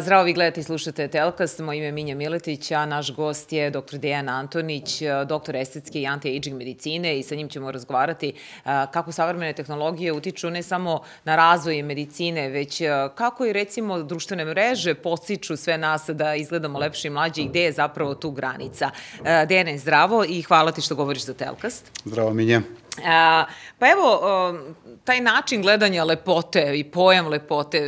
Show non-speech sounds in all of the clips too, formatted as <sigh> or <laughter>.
Zdravo, vi gledate i slušate Telkast. Moje ime je Minja Miletić, a naš gost je dr. Dejan Antonić, doktor estetske i anti-aging medicine i sa njim ćemo razgovarati kako savremene tehnologije utiču ne samo na razvoj medicine, već kako i recimo društvene mreže postiču sve nas da izgledamo lepše i mlađe i gde je zapravo tu granica. Dejane, zdravo i hvala ti što govoriš za Telkast. Zdravo, Minja. A, pa evo, taj način gledanja lepote i pojam lepote,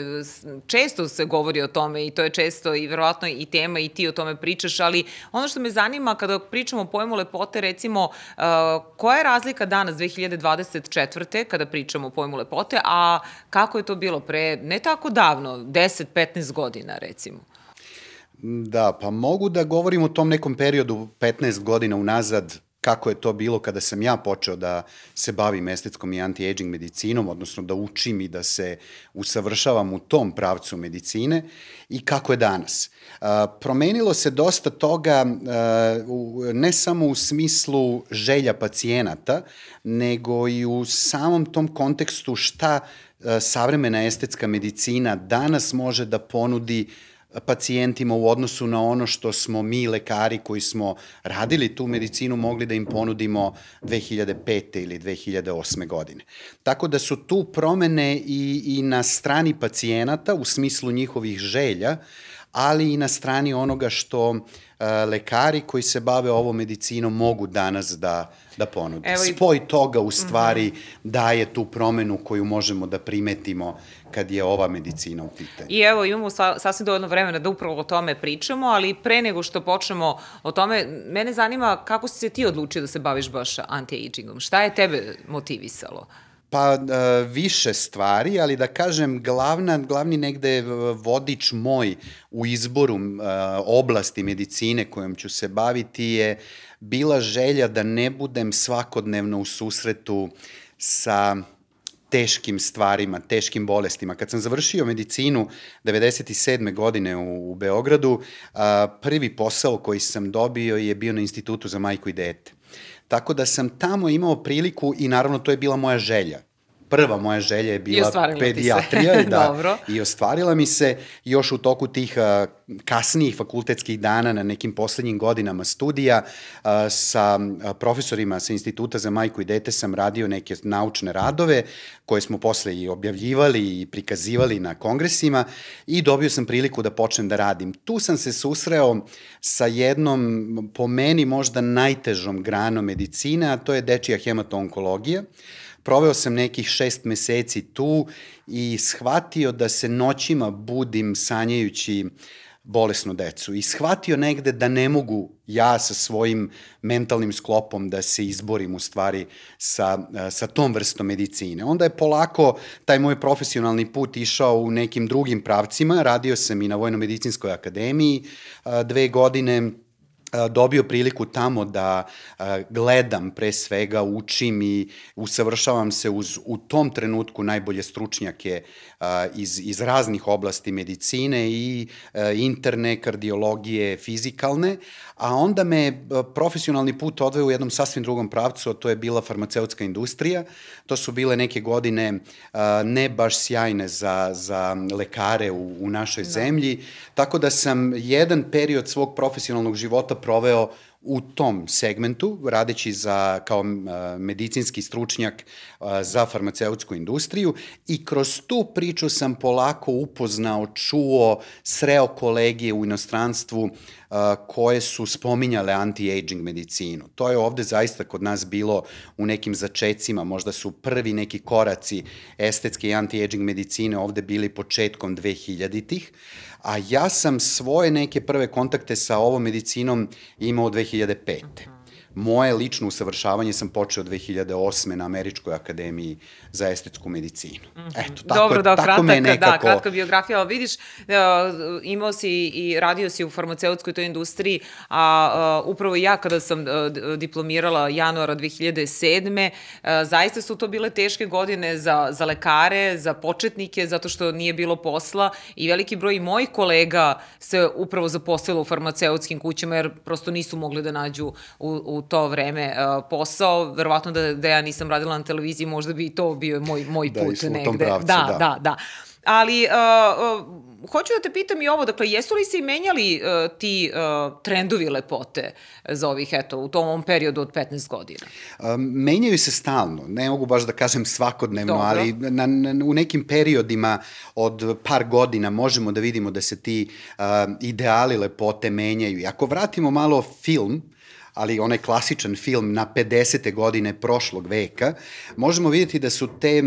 često se govori o tome i to je često i verovatno i tema i ti o tome pričaš, ali ono što me zanima kada pričamo o pojmu lepote, recimo, koja je razlika danas 2024. kada pričamo o pojmu lepote, a kako je to bilo pre ne tako davno, 10-15 godina recimo? Da, pa mogu da govorim o tom nekom periodu 15 godina unazad, kako je to bilo kada sam ja počeo da se bavim estetskom i anti-aging medicinom, odnosno da učim i da se usavršavam u tom pravcu medicine i kako je danas. Promenilo se dosta toga ne samo u smislu želja pacijenata, nego i u samom tom kontekstu šta savremena estetska medicina danas može da ponudi uh, pacijentima u odnosu na ono što smo mi lekari koji smo radili tu medicinu mogli da im ponudimo 2005. ili 2008. godine. Tako da su tu promene i, i na strani pacijenata u smislu njihovih želja, ali i na strani onoga što uh, lekari koji se bave ovom medicinom mogu danas da, da ponude. Evo i... Spoj toga u stvari mm -hmm. daje tu promenu koju možemo da primetimo kad je ova medicina u pitanju. I evo, imamo sa, sasvim dovoljno vremena da upravo o tome pričamo, ali pre nego što počnemo o tome, mene zanima kako si se ti odlučio da se baviš baš anti-agingom? Šta je tebe motivisalo? Pa e, više stvari, ali da kažem glavna, glavni negde vodič moj u izboru e, oblasti medicine kojom ću se baviti je bila želja da ne budem svakodnevno u susretu sa teškim stvarima, teškim bolestima. Kad sam završio medicinu 97. godine u, u Beogradu, a, prvi posao koji sam dobio je bio na Institutu za majku i dete. Tako da sam tamo imao priliku i naravno to je bila moja želja prva moja želja je bila pedijatrija. <laughs> da, Dobro. I ostvarila mi se još u toku tih uh, kasnijih fakultetskih dana na nekim poslednjim godinama studija uh, sa uh, profesorima sa Instituta za majku i dete sam radio neke naučne radove koje smo posle i objavljivali i prikazivali na kongresima i dobio sam priliku da počnem da radim. Tu sam se susreo sa jednom, po meni možda najtežom granom medicine, a to je dečija hematoonkologija. Proveo sam nekih šest meseci tu i shvatio da se noćima budim sanjajući bolesnu decu i shvatio negde da ne mogu ja sa svojim mentalnim sklopom da se izborim u stvari sa, sa tom vrstom medicine. Onda je polako taj moj profesionalni put išao u nekim drugim pravcima, radio sam i na Vojno-medicinskoj akademiji dve godine, dobio priliku tamo da gledam pre svega, učim i usavršavam se uz u tom trenutku najbolje stručnjake iz, iz raznih oblasti medicine i interne, kardiologije, fizikalne, a onda me profesionalni put odveo u jednom sasvim drugom pravcu, a to je bila farmaceutska industrija. To su bile neke godine ne baš sjajne za, za lekare u, u našoj da. zemlji, tako da sam jedan period svog profesionalnog života proveo u tom segmentu, radeći za, kao medicinski stručnjak za farmaceutsku industriju i kroz tu priču sam polako upoznao, čuo, sreo kolegije u inostranstvu koje su spominjale anti-aging medicinu. To je ovde zaista kod nas bilo u nekim začecima, možda su prvi neki koraci estetske i anti-aging medicine ovde bili početkom 2000-ih, a ja sam svoje neke prve kontakte sa ovom medicinom imao 2005. Moje lično usavršavanje sam počeo 2008. na Američkoj akademiji za estetsku medicinu. Mm -hmm. Eto, tako, Dobro, da, tako kratak, me da, nekako... Da, kratka biografija, ali vidiš, uh, imao si i radio si u farmaceutskoj toj industriji, a uh, upravo ja kada sam uh, diplomirala januara 2007. Uh, zaista su to bile teške godine za, za lekare, za početnike, zato što nije bilo posla i veliki broj mojih kolega se upravo zaposlilo u farmaceutskim kućama, jer prosto nisu mogli da nađu u, u to vreme uh, posao. Verovatno da, da ja nisam radila na televiziji, možda bi to bio moj, moj da, put negde. Pravcu, da, da, da, da. Ali uh, uh, hoću da te pitam i ovo, dakle, jesu li se i menjali uh, ti uh, trendovi lepote za ovih, eto, u tom periodu od 15 godina? Um, menjaju se stalno, ne mogu baš da kažem svakodnevno, Dobro. ali na, na, u nekim periodima od par godina možemo da vidimo da se ti uh, ideali lepote menjaju. I ako vratimo malo film, ali onaj klasičan film na 50. godine prošlog veka, možemo vidjeti da su te e,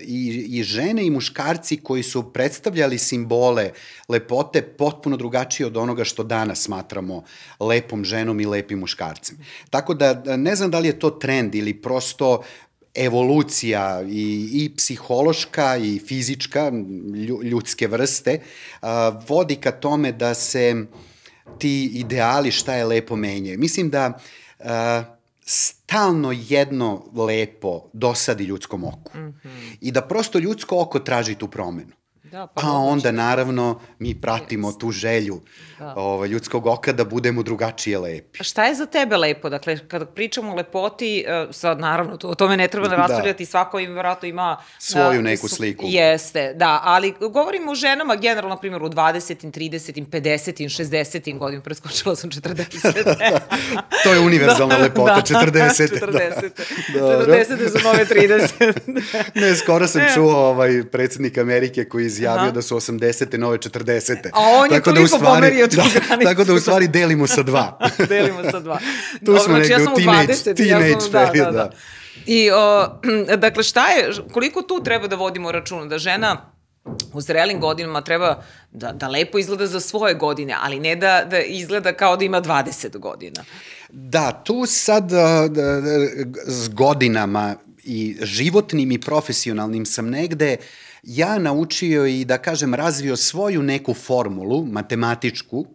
i, i žene i muškarci koji su predstavljali simbole lepote potpuno drugačije od onoga što danas smatramo lepom ženom i lepim muškarcem. Tako da ne znam da li je to trend ili prosto evolucija i, i psihološka i fizička ljudske vrste vodi ka tome da se ti ideali šta je lepo menjaju. Mislim da uh, stalno jedno lepo dosadi ljudskom oku. Mm -hmm. I da prosto ljudsko oko traži tu promenu. Da, pa, pa onda naravno mi pratimo yes. tu želju da. ovaj, ljudskog oka da budemo drugačije lepi. A šta je za tebe lepo? Dakle, kada pričamo o lepoti, e, sad naravno to, o tome ne treba da raspravljati, da. svako im vratno ima... Svoju da, neku sliku. Jeste, da, ali govorimo o ženama generalno, na primjer, u 20. 30. 50. 60. godinu, preskočila sam 40. <laughs> to je univerzalna <laughs> da, lepota, da, 40. 40. Da. 40. su <laughs> nove 30. ne, skoro sam čuo ovaj predsednik Amerike koji izjavio Aha. da su 80. nove 40. A on je tako da toliko <laughs> da pomerio tu da, granicu. Tako da u stvari delimo sa dva. <laughs> delimo sa dva. <laughs> tu Dobro, smo znači, negde ja u teenage, 20, teenage ja sam, da, period, da, da. da. I, o, <clears throat> dakle, šta je, koliko tu treba da vodimo račun? Da žena u zrelim godinama treba da, da lepo izgleda za svoje godine, ali ne da, da izgleda kao da ima 20 godina. Da, tu sad da, da, s godinama i životnim i profesionalnim sam negde uh, ja naučio i da kažem razvio svoju neku formulu matematičku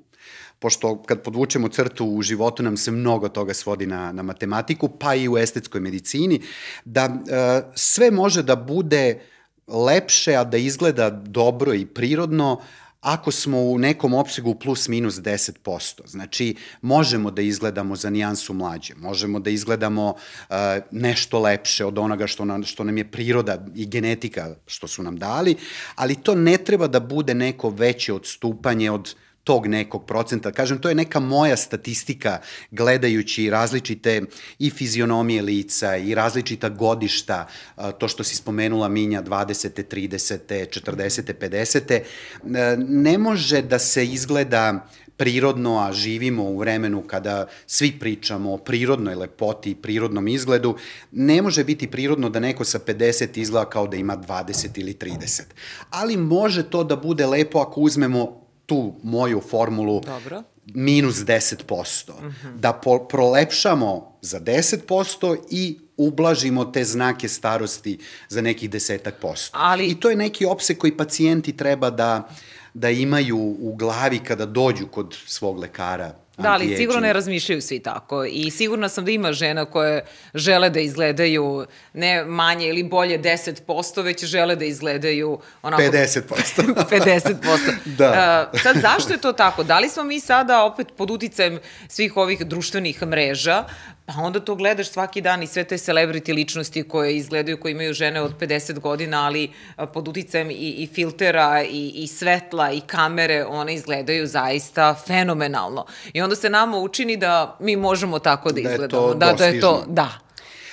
pošto kad podvučemo crtu u životu nam se mnogo toga svodi na, na matematiku, pa i u estetskoj medicini, da e, sve može da bude lepše, a da izgleda dobro i prirodno, ako smo u nekom opsegu plus minus 10%. Znači, možemo da izgledamo za nijansu mlađe, možemo da izgledamo uh, nešto lepše od onoga što nam, što nam je priroda i genetika što su nam dali, ali to ne treba da bude neko veće odstupanje od tog nekog procenta. Kažem, to je neka moja statistika gledajući različite i fizionomije lica i različita godišta, to što si spomenula Minja 20. 30. 40. 50. Ne može da se izgleda prirodno, a živimo u vremenu kada svi pričamo o prirodnoj lepoti i prirodnom izgledu, ne može biti prirodno da neko sa 50 izgleda kao da ima 20 ili 30. Ali može to da bude lepo ako uzmemo tu moju formulu Dobro. minus 10%. Mm -hmm. Da po, prolepšamo za 10% i ublažimo te znake starosti za nekih desetak posto. Ali... I to je neki opse koji pacijenti treba da, da imaju u glavi kada dođu kod svog lekara Da, ali sigurno ne razmišljaju svi tako i sigurno sam da ima žena koje žele da izgledaju ne manje ili bolje 10%, već žele da izgledaju onako... 50%. 50%. <laughs> <laughs> da. Uh, sad, zašto je to tako? Da li smo mi sada opet pod uticajem svih ovih društvenih mreža, Pa onda to gledaš svaki dan i sve te celebrity ličnosti koje izgledaju, koje imaju žene od 50 godina, ali pod uticajem i, i filtera i, i svetla i kamere, one izgledaju zaista fenomenalno. I onda se nama učini da mi možemo tako da izgledamo. Da, je to da, da je to, da.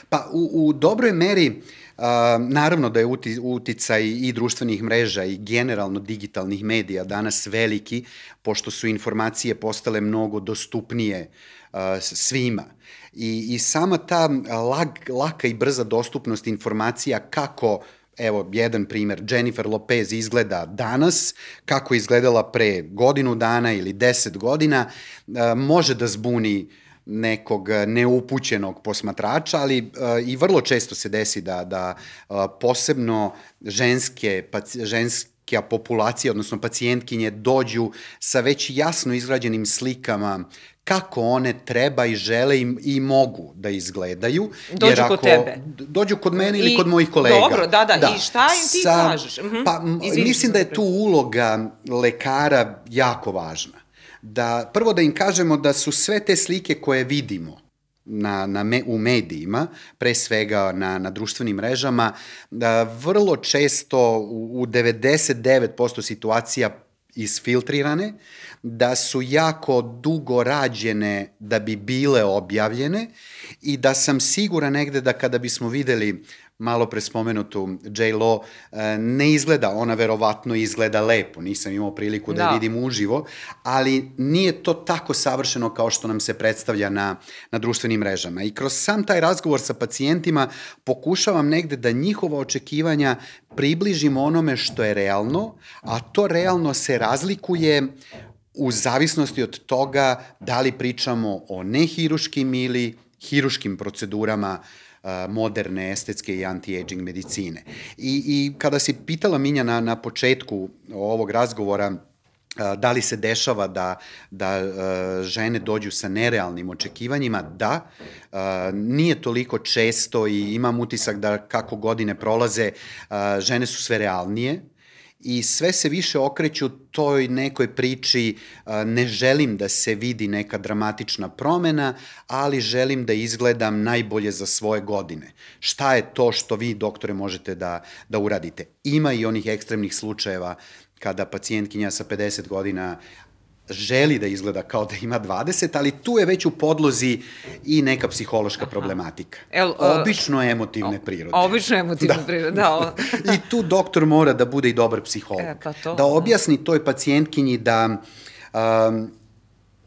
Pa u, u dobroj meri Uh, naravno da je uti, uticaj i društvenih mreža i generalno digitalnih medija danas veliki, pošto su informacije postale mnogo dostupnije uh, svima. I, i sama ta lag, laka i brza dostupnost informacija kako evo, jedan primer, Jennifer Lopez izgleda danas, kako je izgledala pre godinu dana ili deset godina, može da zbuni nekog neupućenog posmatrača, ali i vrlo često se desi da, da posebno ženske, ženske populacija, odnosno pacijentkinje, dođu sa već jasno izgrađenim slikama kako one treba i žele i, i mogu da izgledaju. Dođu jer ako, kod tebe. Dođu kod mene ili I, kod mojih kolega. Dobro, da, da, da. I šta im ti Sa, kažeš? -huh. Pa, Izvini, mislim da je tu uloga lekara jako važna. Da, prvo da im kažemo da su sve te slike koje vidimo, na, na me, u medijima, pre svega na, na društvenim mrežama, da vrlo često u, u 99% situacija isfiltrirane, da su jako dugo rađene da bi bile objavljene i da sam siguran negde da kada bismo videli malo pre spomenutu J-Lo, e, ne izgleda, ona verovatno izgleda lepo, nisam imao priliku da, da. vidim uživo, ali nije to tako savršeno kao što nam se predstavlja na, na društvenim mrežama. I kroz sam taj razgovor sa pacijentima pokušavam negde da njihova očekivanja približim onome što je realno, a to realno se razlikuje u zavisnosti od toga da li pričamo o nehiruškim ili hiruškim procedurama moderne, estetske i anti-aging medicine. I, I kada si pitala Minja na, na početku ovog razgovora da li se dešava da, da žene dođu sa nerealnim očekivanjima, da, nije toliko često i imam utisak da kako godine prolaze, žene su sve realnije, i sve se više okreću toj nekoj priči ne želim da se vidi neka dramatična promena, ali želim da izgledam najbolje za svoje godine. Šta je to što vi, doktore, možete da, da uradite? Ima i onih ekstremnih slučajeva kada pacijentkinja sa 50 godina želi da izgleda kao da ima 20, ali tu je već u podlozi i neka psihološka Aha. problematika. El, uh, obično emotivne prirode. Obično emotivne da. prirode, da. <laughs> I tu doktor mora da bude i dobar psiholog. E, pa to, da objasni toj pacijentkinji da um,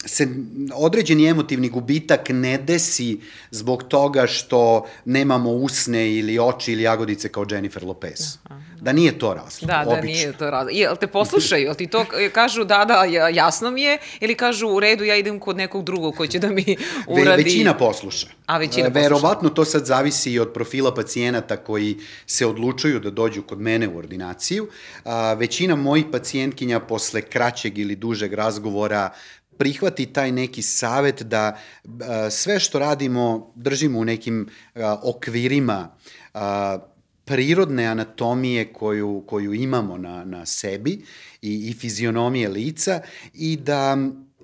se određeni emotivni gubitak ne desi zbog toga što nemamo usne ili oči ili jagodice kao Jennifer Lopez. Aha. Da nije to razlog. Da, obično. da nije to razlog. Jel te poslušaju, jel ti to kažu da, da, jasno mi je, ili kažu u redu, ja idem kod nekog drugog koji će da mi uradi... Ve, većina posluša. A većina posluša. Verovatno to sad zavisi i od profila pacijenata koji se odlučuju da dođu kod mene u ordinaciju. A, većina mojih pacijentkinja posle kraćeg ili dužeg razgovora prihvati taj neki savet da a, sve što radimo držimo u nekim a, okvirima a, prirodne anatomije koju, koju imamo na, na sebi i, i fizionomije lica i da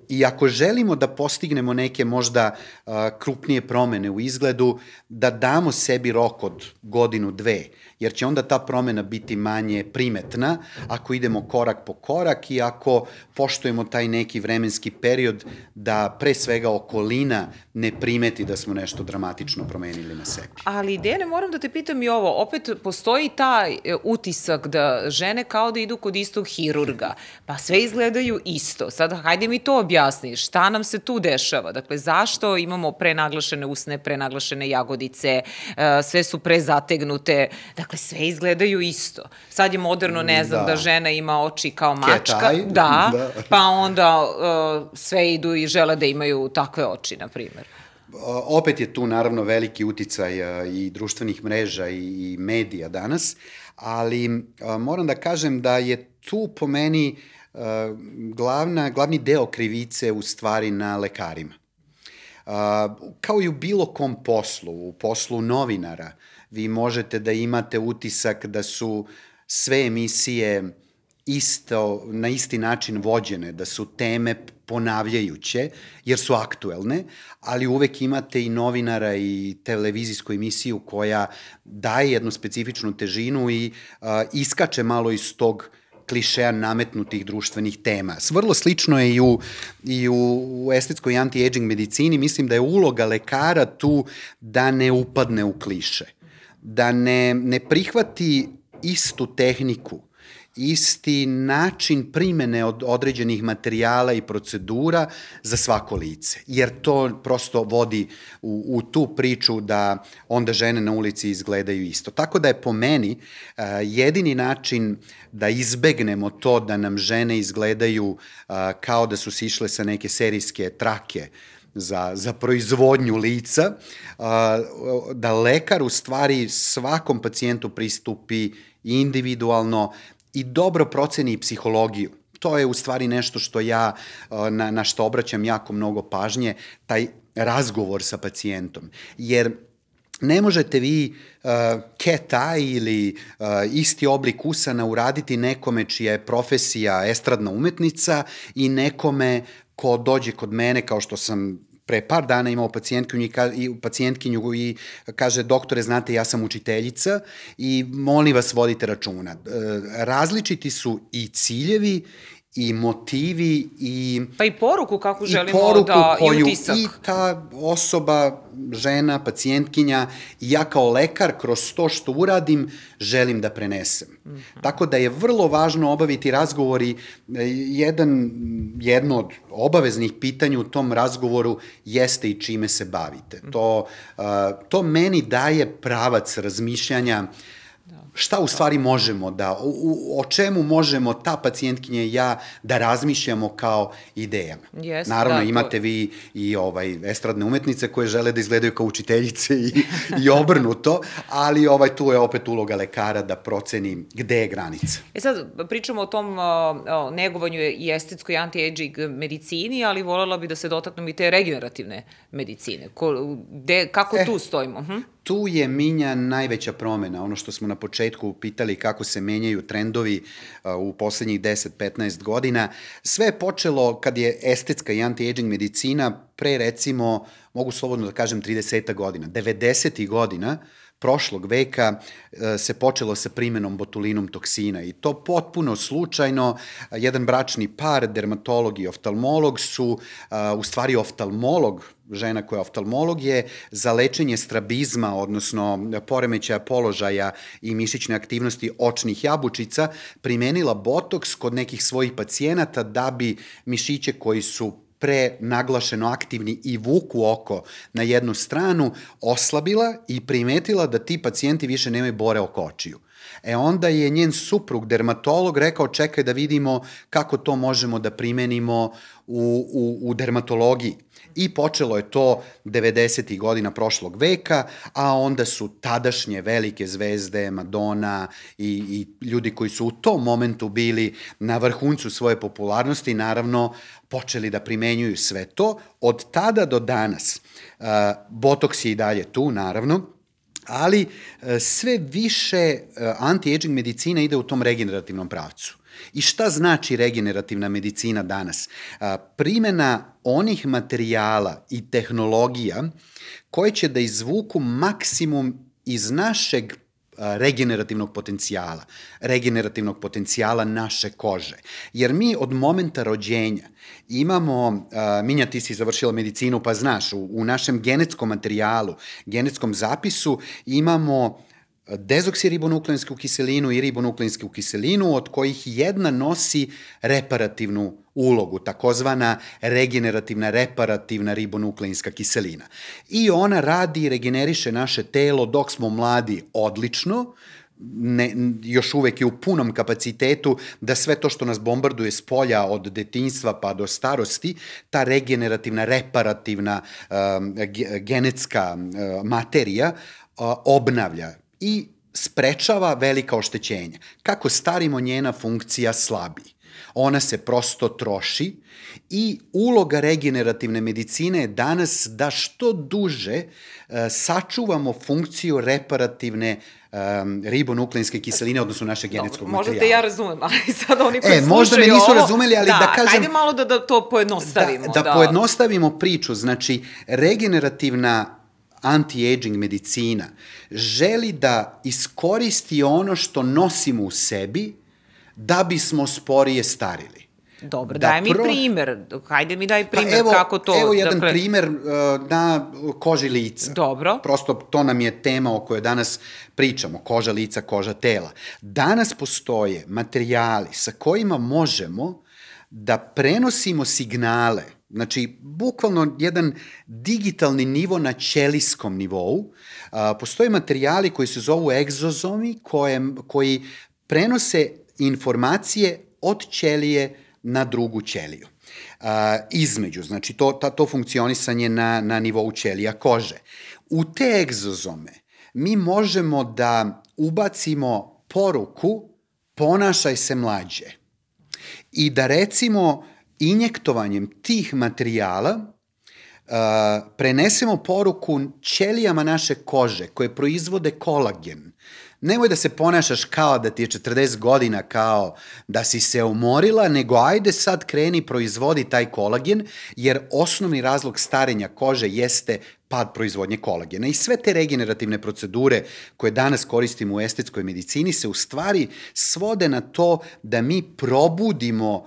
I ako želimo da postignemo neke možda krupnije promene u izgledu, da damo sebi rok od godinu, dve, jer će onda ta promena biti manje primetna ako idemo korak po korak i ako poštujemo taj neki vremenski period da pre svega okolina ne primeti da smo nešto dramatično promenili na sebi. Ali Dene, moram da te pitam i ovo, opet postoji taj e, utisak da žene kao da idu kod istog hirurga, pa sve izgledaju isto. Sad, hajde mi to objasni, šta nam se tu dešava? Dakle, zašto imamo prenaglašene usne, prenaglašene jagodice, e, sve su prezategnute, dakle, sve izgledaju isto. Sad je moderno, ne znam, da, da žena ima oči kao mačka, Ketaj. da, <laughs> da, pa onda uh, sve idu i žele da imaju takve oči, na primjer. Opet je tu naravno veliki uticaj i društvenih mreža i medija danas, ali moram da kažem da je tu po meni glavna, glavni deo krivice u stvari na lekarima. Kao i u bilo kom poslu, u poslu novinara, vi možete da imate utisak da su sve emisije isto, na isti način vođene, da su teme ponavljajuće, jer su aktuelne, ali uvek imate i novinara i televizijsku emisiju koja daje jednu specifičnu težinu i a, iskače malo iz tog klišeja nametnutih društvenih tema. Vrlo slično je i u, i u, estetskoj anti-aging medicini. Mislim da je uloga lekara tu da ne upadne u kliše. Da ne, ne prihvati istu tehniku isti način primene od određenih materijala i procedura za svako lice. Jer to prosto vodi u, u tu priču da onda žene na ulici izgledaju isto. Tako da je po meni uh, jedini način da izbegnemo to da nam žene izgledaju uh, kao da su sišle sa neke serijske trake za, za proizvodnju lica, da lekar u stvari svakom pacijentu pristupi individualno i dobro proceni psihologiju. To je u stvari nešto što ja, na, na što obraćam jako mnogo pažnje, taj razgovor sa pacijentom. Jer ne možete vi uh, eye ili uh, isti oblik usana uraditi nekome čija je profesija estradna umetnica i nekome ko dođe kod mene, kao što sam pre par dana imao pacijentkinju i, pacijentkinju i kaže, doktore, znate, ja sam učiteljica i molim vas vodite računa. E, različiti su i ciljevi i motivi i... Pa i poruku kako želimo poruku da... Koju I utisak. I ta osoba, žena, pacijentkinja i ja kao lekar kroz to što uradim želim da prenesem. Mm -hmm. Tako da je vrlo važno obaviti razgovori. Jedan, jedno od obaveznih pitanja u tom razgovoru jeste i čime se bavite. Mm -hmm. To, uh, to meni daje pravac razmišljanja uh, šta u stvari možemo da, u, o čemu možemo ta pacijentkinja i ja da razmišljamo kao idejama. Yes, Naravno, da, imate to... vi i ovaj, estradne umetnice koje žele da izgledaju kao učiteljice i, i obrnuto, ali ovaj, tu je opet uloga lekara da proceni gde je granica. E sad, pričamo o tom o, negovanju i estetskoj anti-aging medicini, ali voljela bi da se dotaknem i te regenerativne medicine. Ko, gde, kako e, tu stojimo? Hm? tu je minja najveća promena, ono što smo na početku pitali kako se menjaju trendovi u poslednjih 10-15 godina. Sve je počelo kad je estetska i anti-aging medicina pre recimo, mogu slobodno da kažem 30 godina, 90. godina, prošlog veka e, se počelo sa primenom botulinom toksina i to potpuno slučajno. Jedan bračni par, dermatolog i oftalmolog su, u stvari oftalmolog, žena koja je oftalmolog je za lečenje strabizma, odnosno poremećaja položaja i mišićne aktivnosti očnih jabučica, primenila botoks kod nekih svojih pacijenata da bi mišiće koji su pre naglašeno aktivni i vuku oko na jednu stranu, oslabila i primetila da ti pacijenti više nemaju bore oko očiju. E onda je njen suprug, dermatolog, rekao čekaj da vidimo kako to možemo da primenimo u, u, u dermatologiji. I počelo je to 90. godina prošlog veka, a onda su tadašnje velike zvezde, Madonna i, i ljudi koji su u tom momentu bili na vrhuncu svoje popularnosti, naravno počeli da primenjuju sve to. Od tada do danas, uh, botoks je i dalje tu, naravno, ali uh, sve više uh, anti-aging medicina ide u tom regenerativnom pravcu. I šta znači regenerativna medicina danas? Primena onih materijala i tehnologija koje će da izvuku maksimum iz našeg regenerativnog potencijala, regenerativnog potencijala naše kože. Jer mi od momenta rođenja imamo, Minja ti si završila medicinu pa znaš, u, u našem genetskom materijalu, genetskom zapisu imamo dezoksiribonukleinsku kiselinu i ribonukleinsku kiselinu, od kojih jedna nosi reparativnu ulogu, takozvana regenerativna reparativna ribonukleinska kiselina. I ona radi i regeneriše naše telo dok smo mladi odlično, ne, još uvek je u punom kapacitetu da sve to što nas bombarduje s polja od detinjstva pa do starosti, ta regenerativna, reparativna uh, genetska uh, materija uh, obnavlja i sprečava velika oštećenja. Kako starimo, njena funkcija slabi. Ona se prosto troši i uloga regenerativne medicine je danas da što duže uh, sačuvamo funkciju reparativne um, ribonukleinske kiseline, odnosno naše genetskog Dobro, materijala. Možda te ja razumem, ali <laughs> sad oni koji e, možda me nisu ovo, razumeli, ali da, da kažem... Ajde malo da, da to pojednostavimo. Da, da, da pojednostavimo priču. Znači, regenerativna anti-aging medicina želi da iskoristi ono što nosimo u sebi da bismo sporije starili. Dobro, da daj mi pro... primer. Hajde mi daj primer pa evo, kako to... Evo jedan dakle... primer uh, na koži lica. Dobro. Prosto to nam je tema o kojoj danas pričamo. Koža lica, koža tela. Danas postoje materijali sa kojima možemo da prenosimo signale Znači, bukvalno jedan digitalni nivo na ćelijskom nivou. A, postoje materijali koji se zovu egzozomi, koje, koji prenose informacije od ćelije na drugu ćeliju. A, između, znači to, ta, to funkcionisanje na, na nivou ćelija kože. U te egzozome mi možemo da ubacimo poruku ponašaj se mlađe. I da recimo injektovanjem tih materijala uh, prenesemo poruku ćelijama naše kože koje proizvode kolagen. Nemoj da se ponašaš kao da ti je 40 godina, kao da si se umorila, nego ajde sad kreni proizvodi taj kolagen, jer osnovni razlog starenja kože jeste pad proizvodnje kolagena. I sve te regenerativne procedure koje danas koristimo u estetskoj medicini se u stvari svode na to da mi probudimo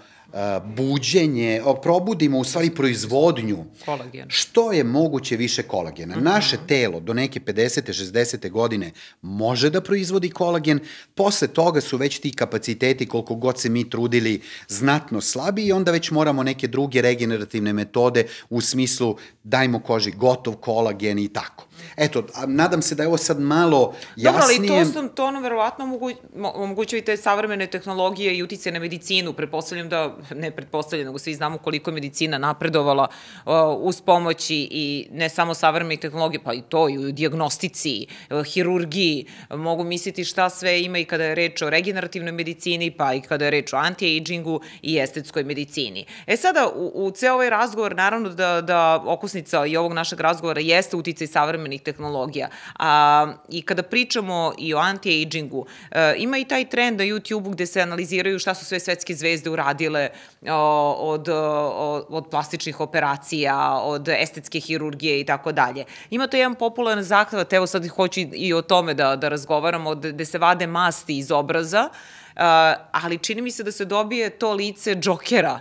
buđenje, probudimo u stvari proizvodnju Kolagen. što je moguće više kolagena. Mm -hmm. Naše telo do neke 50. 60. godine može da proizvodi kolagen, posle toga su već ti kapaciteti koliko god se mi trudili znatno slabi i onda već moramo neke druge regenerativne metode u smislu dajmo koži gotov kolagen i tako. Eto, nadam se da je ovo sad malo jasnije. Dobro, ali to, sam, to ono verovatno omogu, omogućuje i te savremene tehnologije i utice na medicinu. Pretpostavljam da, ne pretpostavljam, nego svi znamo koliko je medicina napredovala uh, uz pomoći i ne samo savremene tehnologije, pa i to, i u diagnostici, uh, hirurgiji. Mogu misliti šta sve ima i kada je reč o regenerativnoj medicini, pa i kada je reč o anti-agingu i estetskoj medicini. E sada, u, u ceo ovaj razgovor, naravno da, da okusnica i ovog našeg razgovora jeste uticaj savremenih tehnologija. A, I kada pričamo i o anti-agingu, e, ima i taj trend na YouTube-u gde se analiziraju šta su sve svetske zvezde uradile o, od, od, od plastičnih operacija, od estetske hirurgije i tako dalje. Ima to jedan popularan zahvat, evo sad hoću i o tome da, da razgovaramo, gde se vade masti iz obraza, Uh, ali čini mi se da se dobije to lice džokera.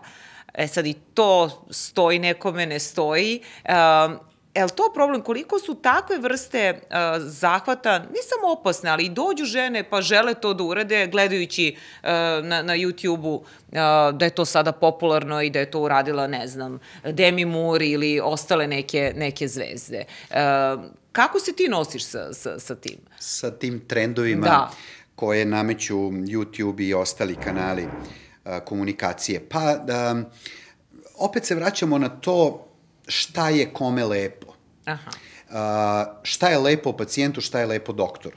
E sad i to stoji, nekome ne stoji. Uh, Je li to problem? Koliko su takve vrste uh, zahvata, ne samo opasne, ali i dođu žene pa žele to da urade, gledajući uh, na, na YouTube-u uh, da je to sada popularno i da je to uradila, ne znam, Demi Moore ili ostale neke, neke zvezde. Uh, kako se ti nosiš sa, sa, sa tim? Sa tim trendovima da. koje nameću YouTube i ostali kanali uh, komunikacije. Pa, da, opet se vraćamo na to šta je kome lepo. Aha. Uh, šta je lepo pacijentu, šta je lepo doktoru.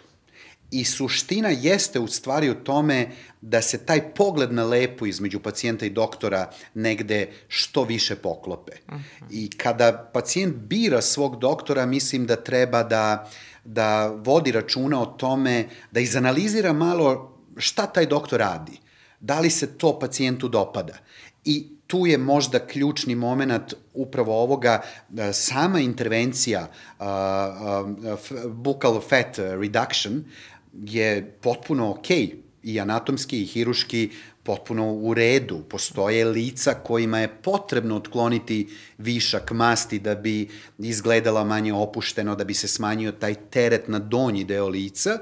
I suština jeste u stvari u tome da se taj pogled na lepo između pacijenta i doktora negde što više poklope. Uh -huh. I kada pacijent bira svog doktora, mislim da treba da, da vodi računa o tome, da izanalizira malo šta taj doktor radi. Da li se to pacijentu dopada. I tu je možda ključni moment upravo ovoga, e, sama intervencija uh, uh, buccal fat reduction je potpuno okej okay i anatomski i hiruški potpuno u redu. Postoje lica kojima je potrebno otkloniti višak masti da bi izgledala manje opušteno, da bi se smanjio taj teret na donji deo lica,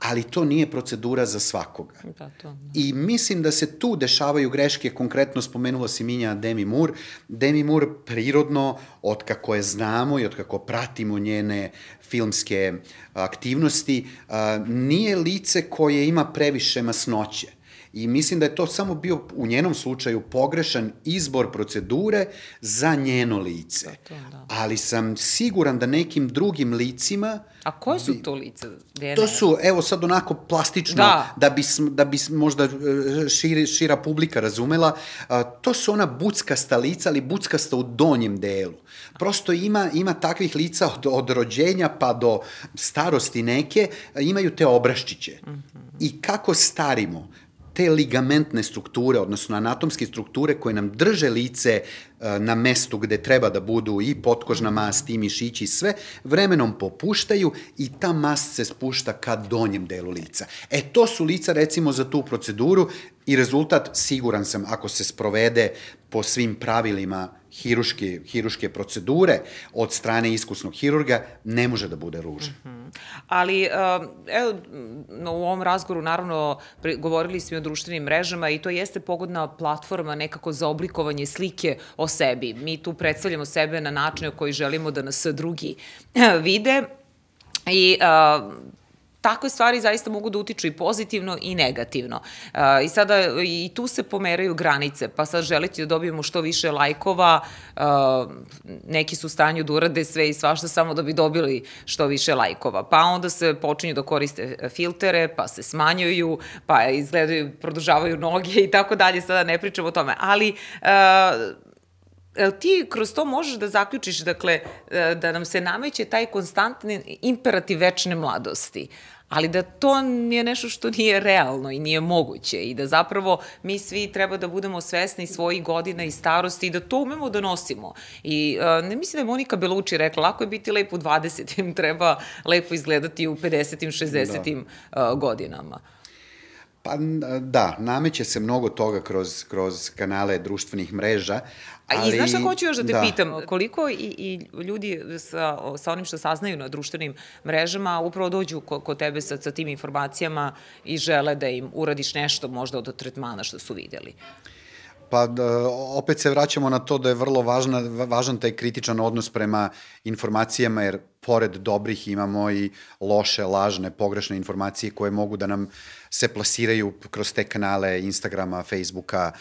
ali to nije procedura za svakoga. Da, to, da. I mislim da se tu dešavaju greške, konkretno spomenula si Minja Demi Moore. Demi Moore prirodno, od kako je znamo i od kako pratimo njene filmske aktivnosti, nije lice koje ima previše masnoće I mislim da je to samo bio u njenom slučaju pogrešan izbor procedure za njeno lice. Da, to, da. Ali sam siguran da nekim drugim licima... A koje su to lice? Dene? To su, evo sad onako plastično, da, da bi, da bi možda e, širi, šira publika razumela, to su ona buckasta lica, ali buckasta u donjem delu. Prosto ima, ima takvih lica od, od rođenja pa do starosti neke, imaju te obraščiće. Mm -hmm. I kako starimo, te ligamentne strukture, odnosno anatomske strukture koje nam drže lice e, na mestu gde treba da budu i potkožna mast i mišići i sve, vremenom popuštaju i ta mast se spušta ka donjem delu lica. E, to su lica recimo za tu proceduru i rezultat, siguran sam, ako se sprovede po svim pravilima hiruške, hiruške procedure od strane iskusnog hirurga ne može da bude ružan. Mm -hmm. Ali, uh, evo, u ovom razgovoru naravno govorili smo o društvenim mrežama i to jeste pogodna platforma nekako za oblikovanje slike o sebi. Mi tu predstavljamo sebe na način koji želimo da nas drugi vide I uh, takve stvari zaista mogu da utiču i pozitivno i negativno. Uh, I sada i tu se pomeraju granice, pa sad želiti da dobijemo što više lajkova, uh, neki su u stanju da urade sve i svašta samo da bi dobili što više lajkova. Pa onda se počinju da koriste filtere, pa se smanjuju, pa izgledaju, produžavaju noge i tako dalje, sada ne pričamo o tome. Ali uh, ti kroz to možeš da zaključiš, dakle, e, da nam se nameće taj konstantni imperativ večne mladosti ali da to je nešto što nije realno i nije moguće i da zapravo mi svi treba da budemo svesni svojih godina i starosti i da to umemo da nosimo. I uh, ne mislim da je Monika Beluči rekla, lako je biti lepo u 20. <laughs> treba lepo izgledati u 50. 60. Da. Uh, godinama. Pa da, nameće se mnogo toga kroz, kroz kanale društvenih mreža. Ali, A i znaš šta hoću još da te da. pitam, koliko i, i ljudi sa, sa onim što saznaju na društvenim mrežama upravo dođu kod ko tebe sa, sa tim informacijama i žele da im uradiš nešto možda od tretmana što su videli? Pa da, opet se vraćamo na to da je vrlo važna, važan taj kritičan odnos prema informacijama, jer pored dobrih imamo i loše, lažne, pogrešne informacije koje mogu da nam se plasiraju kroz te kanale Instagrama, Facebooka,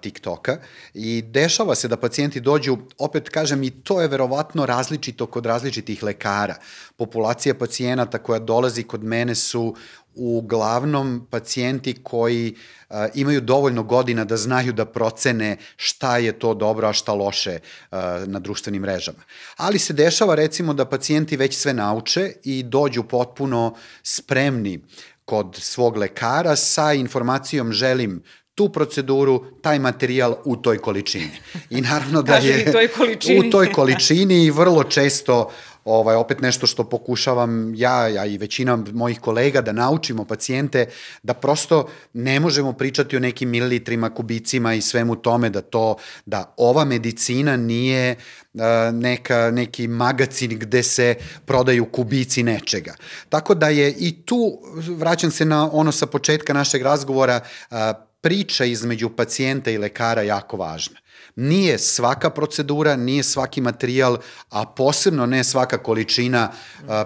TikToka i dešava se da pacijenti dođu, opet kažem i to je verovatno različito kod različitih lekara. Populacija pacijenata koja dolazi kod mene su uglavnom pacijenti koji a, imaju dovoljno godina da znaju da procene šta je to dobro, a šta loše a, na društvenim mrežama. Ali se dešava recimo da pacijenti već sve nauče i dođu potpuno spremni kod svog lekara sa informacijom želim tu proceduru, taj materijal u toj količini. I naravno da je toj količini. u toj količini i vrlo često ovaj, opet nešto što pokušavam ja, ja i većina mojih kolega da naučimo pacijente da prosto ne možemo pričati o nekim mililitrima, kubicima i svemu tome da to, da ova medicina nije uh, neka, neki magacin gde se prodaju kubici nečega. Tako da je i tu, vraćam se na ono sa početka našeg razgovora, uh, priča između pacijenta i lekara jako važna. Nije svaka procedura, nije svaki materijal, a posebno ne svaka količina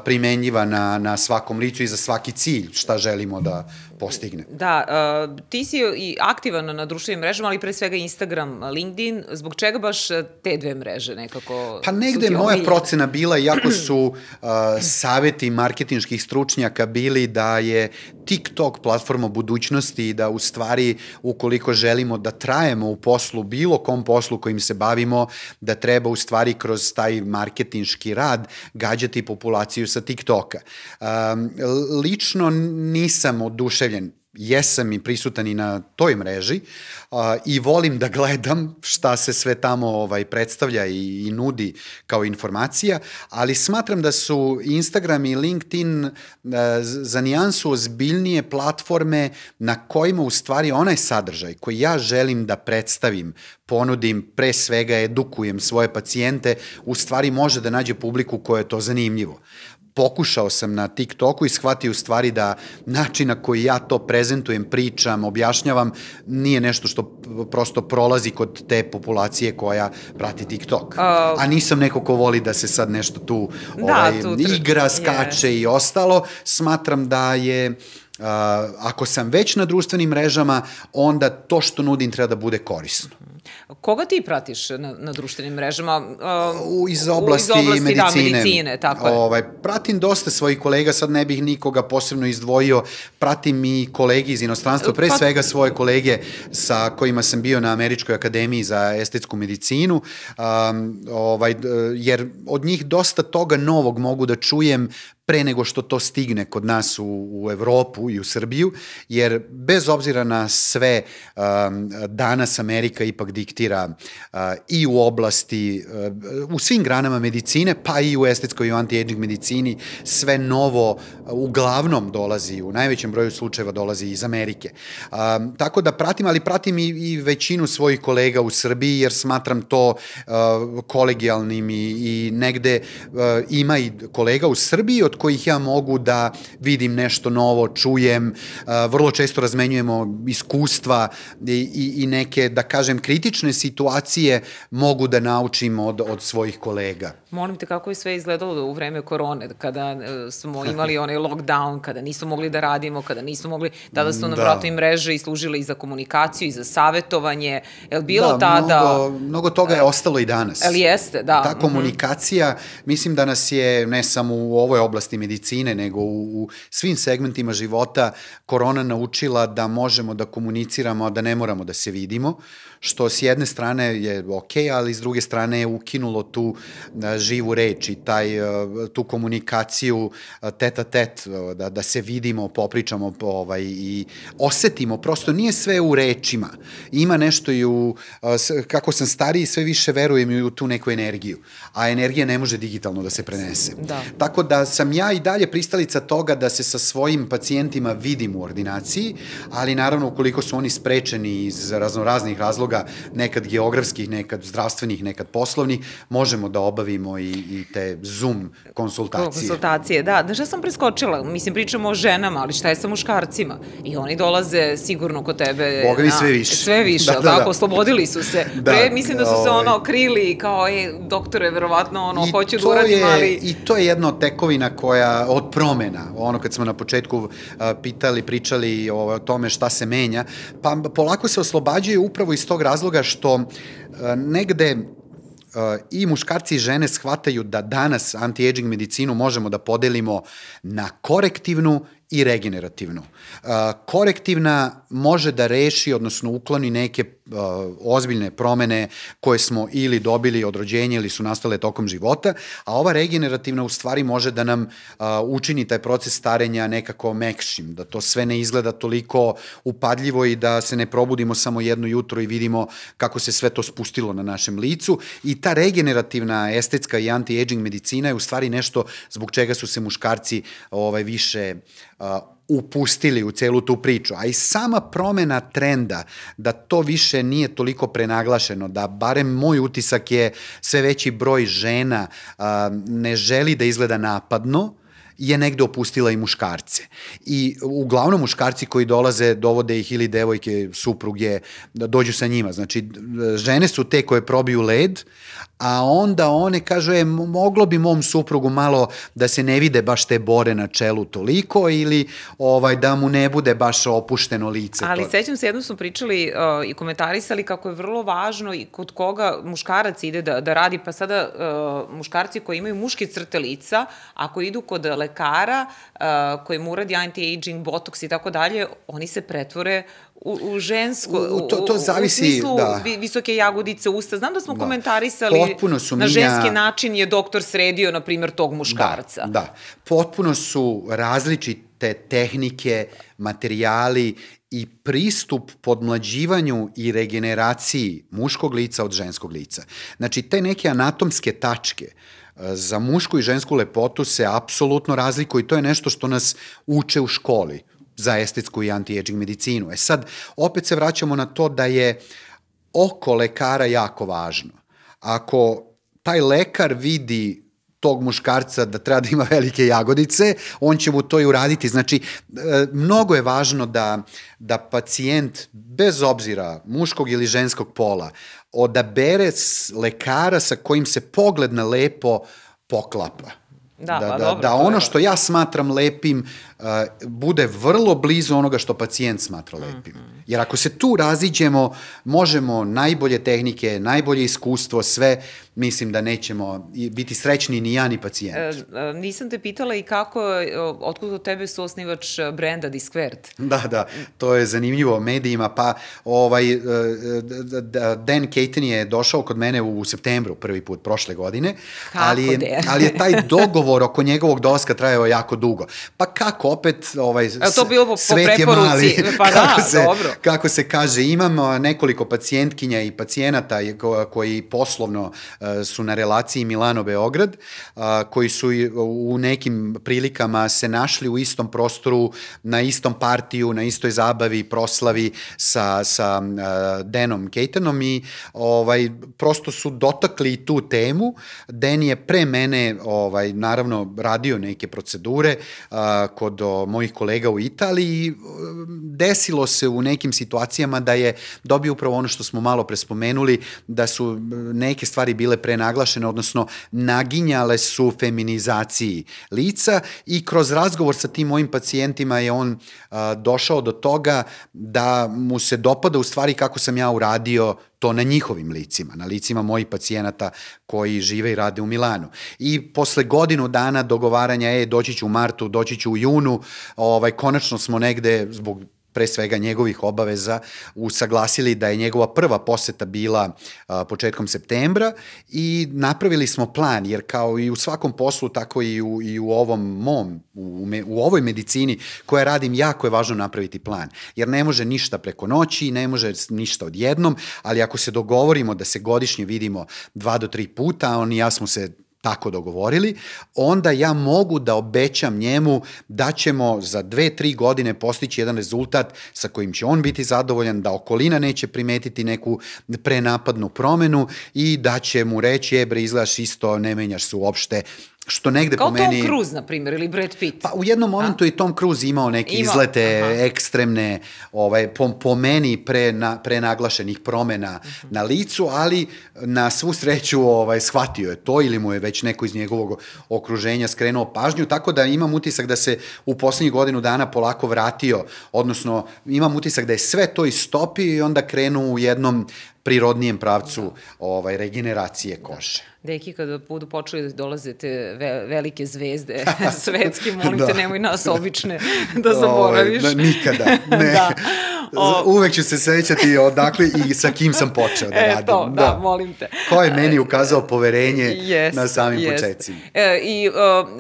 primenjiva na, na svakom licu i za svaki cilj šta želimo da postigne. Da, uh, ti si i aktivan na društvenim mrežama, ali pre svega Instagram, LinkedIn. Zbog čega baš te dve mreže nekako Pa negde je moja procena bila, iako su uh, saveti marketinških stručnjaka bili da je TikTok platforma budućnosti i da u stvari ukoliko želimo da trajemo u poslu, bilo kom poslu kojim se bavimo, da treba u stvari kroz taj marketinški rad gađati populaciju sa TikToka. Um, lično nisam oduševljen. Jesam i prisutan i na toj mreži a, i volim da gledam šta se sve tamo ovaj predstavlja i, i nudi kao informacija, ali smatram da su Instagram i LinkedIn a, za nijansu ozbiljnije platforme na kojima u stvari onaj sadržaj koji ja želim da predstavim, ponudim, pre svega edukujem svoje pacijente, u stvari može da nađe publiku koja je to zanimljivo pokušao sam na TikToku i shvatio u stvari da način na koji ja to prezentujem, pričam, objašnjavam, nije nešto što prosto prolazi kod te populacije koja prati TikTok. Uh, A nisam neko ko voli da se sad nešto tu da, ovaj, tu, igra, skače yes. i ostalo. Smatram da je Uh, ako sam već na društvenim mrežama, onda to što nudim treba da bude korisno. Koga ti pratiš na, na društvenim mrežama? Uh, iz oblasti, iz oblasti medicine. Da, medicine, tako je. Ovaj, pratim dosta svojih kolega, sad ne bih nikoga posebno izdvojio, pratim i kolegi iz inostranstva, pre pa... svega svoje kolege sa kojima sam bio na Američkoj akademiji za estetsku medicinu, um, ovaj, jer od njih dosta toga novog mogu da čujem pre nego što to stigne kod nas u, u Evropu i u Srbiju, jer bez obzira na sve, um, danas Amerika ipak diktira uh, i u oblasti, uh, u svim granama medicine, pa i u estetskoj i u anti-aging medicini, sve novo uh, uglavnom dolazi, u najvećem broju slučajeva dolazi iz Amerike. Um, tako da pratim, ali pratim i, i većinu svojih kolega u Srbiji, jer smatram to uh, kolegijalnim i, i negde uh, ima i kolega u Srbiji od kojih ja mogu da vidim nešto novo, čujem, vrlo često razmenjujemo iskustva i, i, i neke, da kažem, kritične situacije mogu da naučim od, od svojih kolega. Molim te, kako je sve izgledalo u vreme korone, kada e, smo imali onaj lockdown, kada nismo mogli da radimo, kada nismo mogli, tada su nam da. i mreže i služile i za komunikaciju i za savetovanje. Je li bilo da, tada... Mnogo, mnogo toga je ostalo i danas. Ali jeste, da. Ta mhm. komunikacija, mm -hmm. mislim da nas je ne samo u ovoj oblasti medicine, nego u, u svim segmentima života korona naučila da možemo da komuniciramo, a da ne moramo da se vidimo, što s jedne strane je ok, ali s druge strane je ukinulo tu živu reč i taj, tu komunikaciju teta tet, da, da se vidimo, popričamo ovaj, i osetimo, prosto nije sve u rečima. Ima nešto i u, kako sam stariji, sve više verujem i u tu neku energiju, a energija ne može digitalno da se prenese. Da. Tako da sam ja i dalje pristalica toga da se sa svojim pacijentima vidim u ordinaciji, ali naravno ukoliko su oni sprečeni iz raznoraznih razloga, nekad geografskih, nekad zdravstvenih, nekad poslovnih, možemo da obavimo i, i te Zoom konsultacije. Konsultacije, da. Da šta sam preskočila? Mislim, pričamo o ženama, ali šta je sa muškarcima? I oni dolaze sigurno kod tebe... Boga mi sve više. Sve više, <laughs> da, da, tako, da. oslobodili su se. Da, Pre, mislim da su se ovaj... ono krili kao, e, doktore, verovatno, ono, I hoću da uradim, je, ali... I to je jedna od tekovina koja, od promena, ono kad smo na početku uh, pitali, pričali o, o tome šta se menja, pa polako se oslobađaju upravo iz tog razloga što uh, negde i muškarci i žene shvataju da danas anti-aging medicinu možemo da podelimo na korektivnu i regenerativnu. Korektivna može da reši, odnosno ukloni neke ozbiljne promene koje smo ili dobili od rođenja ili su nastale tokom života, a ova regenerativna u stvari može da nam učini taj proces starenja nekako mekšim, da to sve ne izgleda toliko upadljivo i da se ne probudimo samo jedno jutro i vidimo kako se sve to spustilo na našem licu. I ta regenerativna estetska i anti-aging medicina je u stvari nešto zbog čega su se muškarci ovaj više upustili u celu tu priču. A i sama promena trenda da to više nije toliko prenaglašeno, da barem moj utisak je sve veći broj žena ne želi da izgleda napadno, je negde opustila i muškarce. I uglavnom muškarci koji dolaze, dovode ih ili devojke, supruge, da dođu sa njima. Znači, žene su te koje probiju led, a onda one kažu, e, moglo bi mom suprugu malo da se ne vide baš te bore na čelu toliko ili ovaj, da mu ne bude baš opušteno lice. Ali to. sećam se, jednom smo pričali uh, i komentarisali kako je vrlo važno i kod koga muškarac ide da, da radi, pa sada uh, muškarci koji imaju muške crte lica, ako idu kod lekara uh, koji mu uradi anti-aging, botoks i tako dalje, oni se pretvore u, u žensko, u, to, to zavisi, u smislu da. visoke jagodice usta. Znam da smo da. komentarisali Potpuno su na minja... ženski način je doktor sredio, na primjer, tog da, muškarca. Da, da. Potpuno su različite tehnike, materijali i pristup podmlađivanju i regeneraciji muškog lica od ženskog lica. Znači, te neke anatomske tačke e, za mušku i žensku lepotu se apsolutno razlikuju i to je nešto što nas uče u školi za estetsku i anti-aging medicinu. E sad, opet se vraćamo na to da je oko lekara jako važno. Ako taj lekar vidi tog muškarca da treba da ima velike jagodice, on će mu to i uraditi. Znači, e, mnogo je važno da, da pacijent, bez obzira muškog ili ženskog pola, odabere lekara sa kojim se pogled na lepo poklapa. Da, da, pa, da, dobro, da ono što ja smatram lepim uh, bude vrlo blizu onoga što pacijent smatra lepim. -hmm. Jer ako se tu raziđemo, možemo najbolje tehnike, najbolje iskustvo, sve, mislim da nećemo biti srećni ni ja ni pacijent. E, e nisam te pitala i kako, e, otkud od tebe su osnivač brenda Disquared? Da, da, to je zanimljivo medijima, pa ovaj, e, Dan Caton je došao kod mene u septembru prvi put prošle godine, kako ali, de? ali je taj dogovor oko njegovog dolaska trajao jako dugo. Pa kako, opet, ovaj, e, to bilo po, po preporuci? Mali, <laughs> pa da, se, dobro kako se kaže, imam nekoliko pacijentkinja i pacijenata koji poslovno su na relaciji Milano-Beograd, koji su u nekim prilikama se našli u istom prostoru, na istom partiju, na istoj zabavi, proslavi sa, sa Denom Kejtanom i ovaj, prosto su dotakli tu temu. Den je pre mene, ovaj, naravno, radio neke procedure kod o, mojih kolega u Italiji. Desilo se u nekim situacijama da je dobio upravo ono što smo malo prespomenuli, da su neke stvari bile prenaglašene, odnosno naginjale su feminizaciji lica i kroz razgovor sa tim mojim pacijentima je on a, došao do toga da mu se dopada u stvari kako sam ja uradio to na njihovim licima, na licima mojih pacijenata koji žive i rade u Milanu. I posle godinu dana dogovaranja, e, doći ću u martu, doći ću u junu, ovaj, konačno smo negde, zbog pre svega njegovih obaveza, usaglasili da je njegova prva poseta bila a, početkom septembra i napravili smo plan, jer kao i u svakom poslu, tako i u, i u ovom mom, u, u ovoj medicini koja radim, jako je važno napraviti plan, jer ne može ništa preko noći, ne može ništa odjednom, ali ako se dogovorimo da se godišnje vidimo dva do tri puta, on i ja smo se tako dogovorili, onda ja mogu da obećam njemu da ćemo za dve, tri godine postići jedan rezultat sa kojim će on biti zadovoljan, da okolina neće primetiti neku prenapadnu promenu i da će mu reći, e bre, izgledaš isto, ne menjaš se uopšte, što negde Kao po meni... Kao Tom Cruise, na primjer, ili Brad Pitt. Pa u jednom momentu A? i Tom Cruise imao neke Ima. izlete Aha. ekstremne, ovaj, po, po meni pre, na, pre naglašenih promena uh -huh. na licu, ali na svu sreću ovaj, shvatio je to ili mu je već neko iz njegovog okruženja skrenuo pažnju, tako da imam utisak da se u poslednjih godinu dana polako vratio, odnosno imam utisak da je sve to istopio i onda krenu u jednom prirodnijem pravcu ovaj, regeneracije kože. Deki, kada budu počeli da dolaze te ve velike zvezde <laughs> svetske, molim da. te, nemoj nas obične <laughs> da ovaj, zaboraviš. Ovaj, da, nikada, <laughs> ne. da. O... Uvek ću se sećati odakle i sa kim sam počeo da e, radim. To, da, da, molim te. Ko je meni ukazao poverenje yes, na samim yes. početcima. E, I uh,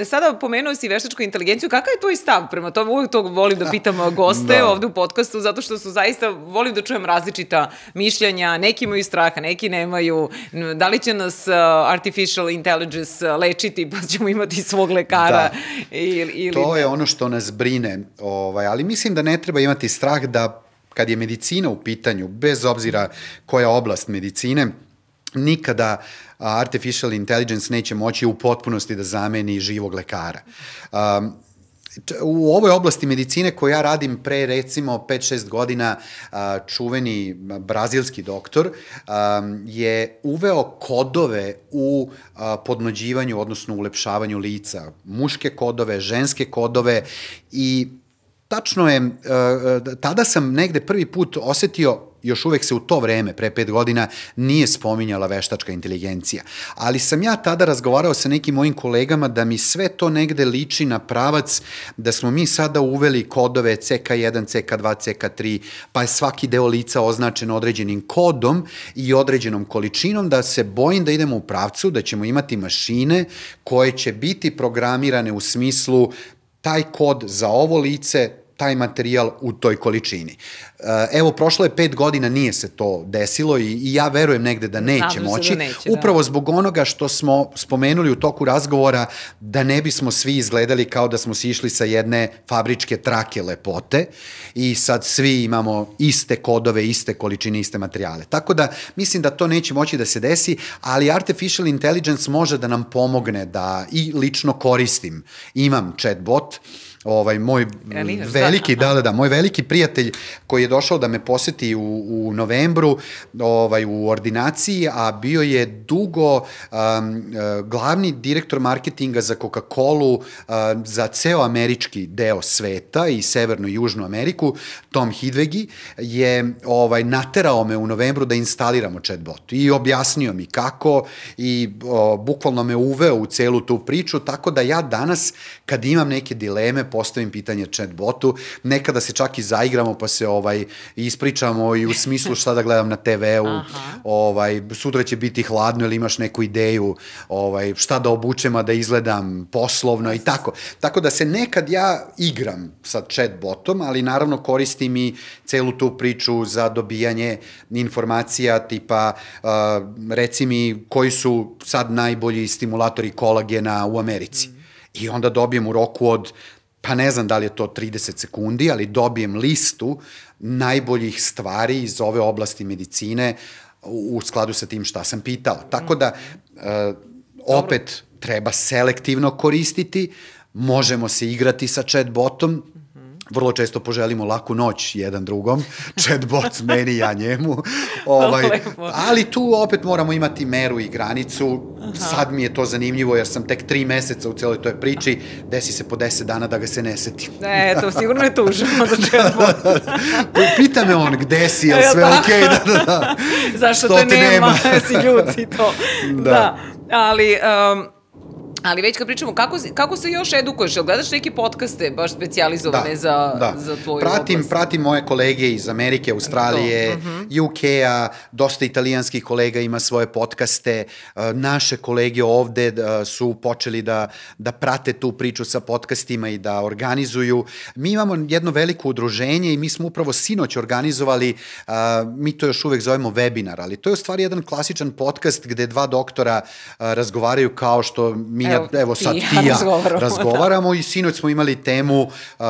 sada pomenuo si veštačku inteligenciju, kakav je tvoj stav prema tome? Uvek to volim da pitam goste da. ovde u podcastu, zato što su zaista, volim da čujem različita mišljenja, neki imaju straha, neki nemaju. Da li će nas uh, artificial intelligence lečiti pa ćemo imati svog lekara? Da. Ili, ili to je ono što nas brine, ovaj, ali mislim da ne treba imati strah da kad je medicina u pitanju, bez obzira koja oblast medicine, nikada artificial intelligence neće moći u potpunosti da zameni živog lekara. Um, u ovoj oblasti medicine koju ja radim pre recimo 5-6 godina čuveni brazilski doktor je uveo kodove u podnođivanju, odnosno ulepšavanju lica. Muške kodove, ženske kodove i tačno je, e, e, tada sam negde prvi put osetio još uvek se u to vreme, pre pet godina, nije spominjala veštačka inteligencija. Ali sam ja tada razgovarao sa nekim mojim kolegama da mi sve to negde liči na pravac da smo mi sada uveli kodove CK1, CK2, CK3, pa je svaki deo lica označen određenim kodom i određenom količinom, da se bojim da idemo u pravcu, da ćemo imati mašine koje će biti programirane u smislu taj kod za ovo lice taj materijal u toj količini. Eh, evo, prošlo je pet godina, nije se to desilo i, i ja verujem negde da neće Nadam moći. Da neće, upravo da. zbog onoga što smo spomenuli u toku razgovora, da ne bismo svi izgledali kao da smo sišli sa jedne fabričke trake lepote i sad svi imamo iste kodove, iste količine, iste materijale. Tako da, mislim da to neće moći da se desi, ali artificial intelligence može da nam pomogne da i lično koristim. Imam chatbot, ovaj moj veliki da, da, da, moj veliki prijatelj koji je došao da me poseti u, u novembru ovaj u ordinaciji, a bio je dugo um, glavni direktor marketinga za Coca-Colu uh, za ceo američki deo sveta i severnu i južnu Ameriku, Tom Hidvegi je ovaj naterao me u novembru da instaliramo chatbot i objasnio mi kako i o, bukvalno me uveo u celu tu priču, tako da ja danas kad imam neke dileme postavim pitanje chatbotu, nekada se čak i zaigramo pa se ovaj ispričamo i u smislu šta da gledam na TV-u, ovaj sutra će biti hladno ili imaš neku ideju, ovaj šta da obučem a da izgledam poslovno i tako. Tako da se nekad ja igram sa chatbotom, ali naravno koristim i celu tu priču za dobijanje informacija tipa uh, reci mi koji su sad najbolji stimulatori kolagena u Americi. Mm. I onda dobijem u roku od pa ne znam da li je to 30 sekundi, ali dobijem listu najboljih stvari iz ove oblasti medicine u, skladu sa tim šta sam pitao. Tako da, uh, opet, treba selektivno koristiti, možemo se igrati sa chatbotom, vrlo često poželimo laku noć jedan drugom, <laughs> chatbot meni, ja njemu, ovaj, <laughs> ali tu opet moramo imati meru i granicu, Aha. sad mi je to zanimljivo jer sam tek tri meseca u celoj toj priči, desi se po deset dana da ga se ne setim. E, to sigurno je tužno <laughs> za chatbot. Pita me on gde si, je sve da? okej, okay, da, da, da. Zašto te, te nema, nema. si ljuti to. Da. da. Ali, um, Ali već kad pričamo, kako, kako se još edukuješ? Jel gledaš neke podcaste baš specializovane da, za, da. za tvoju pratim, oblast? Pratim moje kolege iz Amerike, Australije, uh -huh. UK-a, dosta italijanskih kolega ima svoje podcaste. Naše kolege ovde su počeli da, da prate tu priču sa podcastima i da organizuju. Mi imamo jedno veliko udruženje i mi smo upravo sinoć organizovali, mi to još uvek zovemo webinar, ali to je u stvari jedan klasičan podcast gde dva doktora razgovaraju kao što mi evo, evo sad ti ja razgovaramo, <laughs> razgovaramo da. i sinoć smo imali temu uh,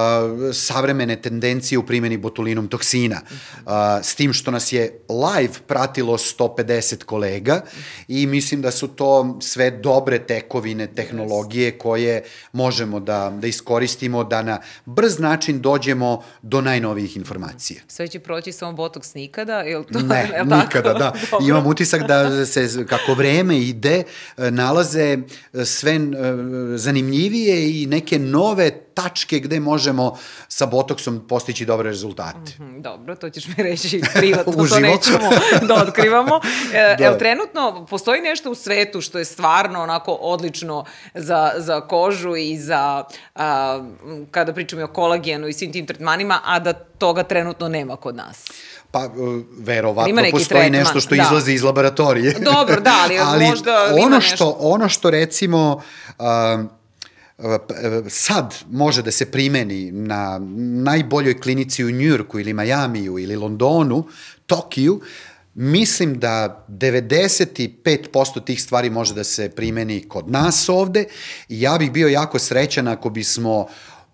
savremene tendencije u primjeni botulinom toksina. Uh, s tim što nas je live pratilo 150 kolega i mislim da su to sve dobre tekovine, tehnologije koje možemo da, da iskoristimo da na brz način dođemo do najnovijih informacija. Sve će proći samo botoks nikada? Ili to, ne, <laughs> je nikada, da. <laughs> Imam utisak da se kako vreme ide, nalaze sve zanimljivije i neke nove tačke gde možemo sa botoksom postići dobre rezultate. Mm -hmm, dobro, to ćeš mi reći privatno, to <laughs> nećemo <laughs> da otkrivamo. E, da. Evo, trenutno postoji nešto u svetu što je stvarno onako odlično za, za kožu i za, a, kada pričamo o kolagenu i svim tim tretmanima, a da toga trenutno nema kod nas. Pa, e, verovatno postoji tretman, nešto što da. izlazi iz laboratorije. Dobro, da, ali, <laughs> ali možda ono ima što, nešto... Ono što recimo... Uh, sad može da se primeni na najboljoj klinici u Njujorku ili Majamiju ili Londonu, Tokiju, mislim da 95% tih stvari može da se primeni kod nas ovde i ja bih bio jako srećan ako bismo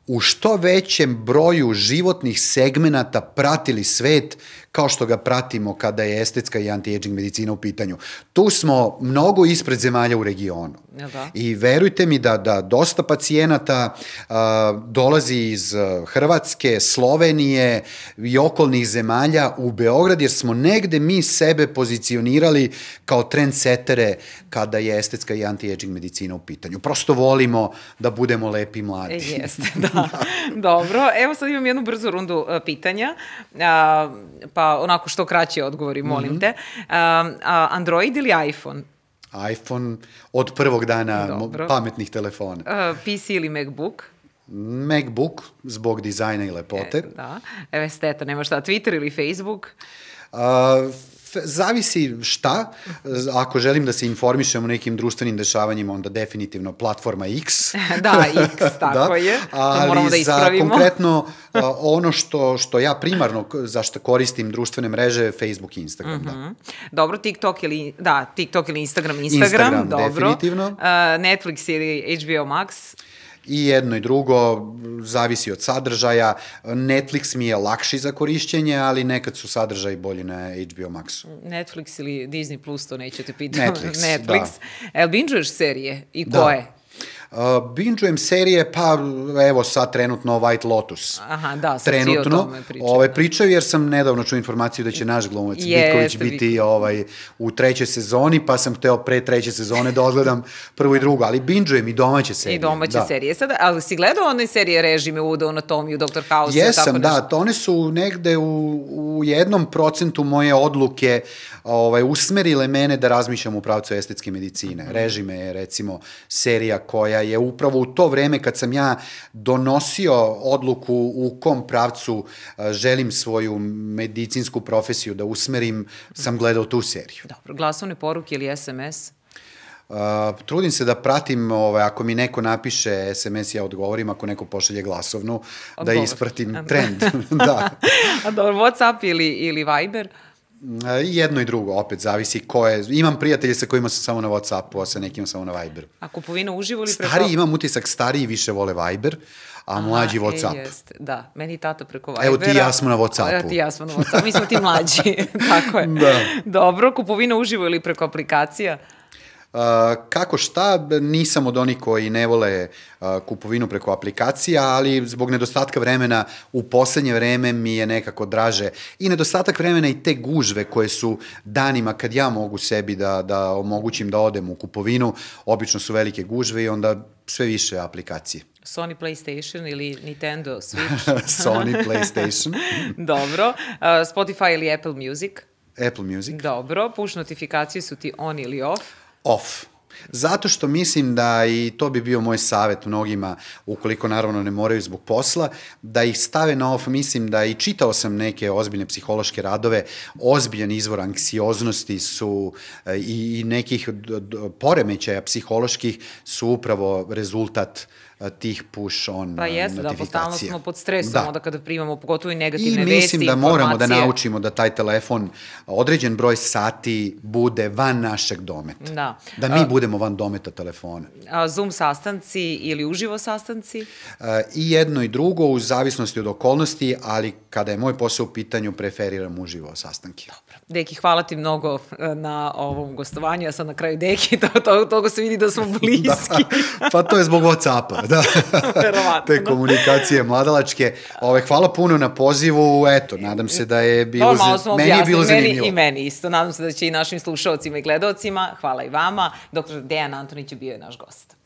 u što većem broju životnih segmenata pratili svet kao što ga pratimo kada je estetska i anti-aging medicina u pitanju. Tu smo mnogo ispred zemalja u regionu. Da. I verujte mi da, da dosta pacijenata a, dolazi iz Hrvatske, Slovenije i okolnih zemalja u Beograd, jer smo negde mi sebe pozicionirali kao trendsetere kada je estetska i anti-aging medicina u pitanju. Prosto volimo da budemo lepi i mladi. E, jeste, <laughs> da. Dobro, evo sad imam jednu brzu rundu pitanja. A, pa onako što kraći odgovori, molim mm -hmm. te. A, Android ili iPhone? iPhone od prvog dana Dobro. pametnih telefona. Uh, PC ili MacBook? MacBook, zbog dizajna i lepote. E, da. Evo esteta, nema šta, Twitter ili Facebook? Uh, zavisi šta. Ako želim da se informišem o nekim društvenim dešavanjima, onda definitivno platforma X. <laughs> da, X, <laughs> tako da. je. To Ali moramo da ispravimo. za konkretno <laughs> ono što, što ja primarno zašto koristim društvene mreže, Facebook i Instagram, mm -hmm. da. Mhm. Dobro, TikTok ili, da, TikTok ili Instagram, Instagram, Instagram dobro. definitivno. Uh, Netflix ili HBO Max? I jedno i drugo zavisi od sadržaja. Netflix mi je lakši za korišćenje, ali nekad su sadržaji bolji na HBO Maxu. Netflix ili Disney Plus, to nećete pitati. Netflix, <laughs> Netflix. da. El bingeuješ serije i koje? Da. Uh, binge-ujem serije, pa evo sad trenutno White Lotus. Aha, da, sad trenutno, o tome pričaju. Ovaj, pričaju jer sam nedavno čuo informaciju da će naš glumac Bitković biti ovaj, u trećoj sezoni, pa sam hteo pre treće sezone da odgledam <laughs> prvu i drugu, ali binge-ujem i domaće serije. I domaće da. serije. Sada, ali si gledao one serije režime u anatomiju, Dr. House? Jesam, tako da, to one su negde u, u jednom procentu moje odluke ovaj, usmerile mene da razmišljam u pravcu estetske medicine. Režime je recimo serija koja je upravo u to vreme kad sam ja donosio odluku u kom pravcu želim svoju medicinsku profesiju da usmerim, sam gledao tu seriju. Dobro, glasovne poruke ili SMS? Uh, trudim se da pratim, ovaj, ako mi neko napiše SMS, ja odgovorim, ako neko pošalje glasovnu, da Odgovor. da ispratim trend. <laughs> da. A dobro, Whatsapp ili, ili Viber? Uh, Jedno i drugo, opet, zavisi ko je. Imam prijatelje sa kojima sam samo na Whatsappu, a sa nekim samo na Viberu. A kupovina uživo ili preko... Stari, imam utisak, stariji više vole Viber, a Aha, mlađi e, Whatsapp. E, jest. Da, meni tata preko Vibera. Evo ti i ja smo na Whatsappu. Evo ti i ja smo na Whatsappu, mi smo ti mlađi, <laughs> tako je. Da. Dobro, kupovina uživo ili preko aplikacija? Kako šta, nisam od onih koji ne vole kupovinu preko aplikacija, ali zbog nedostatka vremena u poslednje vreme mi je nekako draže i nedostatak vremena i te gužve koje su danima kad ja mogu sebi da, da omogućim da odem u kupovinu, obično su velike gužve i onda sve više aplikacije. Sony PlayStation ili Nintendo Switch? <laughs> Sony PlayStation. <laughs> Dobro. Spotify ili Apple Music? Apple Music. Dobro. Push notifikacije su ti on ili off? Off. Zato što mislim da, i to bi bio moj savet mnogima, ukoliko naravno ne moraju zbog posla, da ih stave na off. Mislim da i čitao sam neke ozbiljne psihološke radove, ozbiljan izvor anksioznosti su e, i, i nekih poremećaja psiholoških su upravo rezultat uh, tih push on Pa jeste, da, postalno smo pod stresom, da. onda kada primamo pogotovo i negativne vesti, I mislim da moramo da naučimo da taj telefon određen broj sati bude van našeg dometa. Da. Da mi a, budemo van dometa telefona. A, Zoom sastanci ili uživo sastanci? A, I jedno i drugo, u zavisnosti od okolnosti, ali kada je moj posao u pitanju, preferiram uživo sastanke. Dobro. Deki, hvala ti mnogo e, na ovom gostovanju. Ja sad na kraju Deki, <laughs> to, to, toga se vidi da smo bliski. da, pa to je zbog Whatsappa, <laughs> da. <laughs> te da. komunikacije mladalačke. Ove, hvala puno na pozivu, eto, nadam se da je bilo, Normalno smo meni je bilo zanimljivo. Meni I meni isto, nadam se da će i našim slušalcima i gledalcima, hvala i vama, doktor Dejan Antonić je bio je naš gost.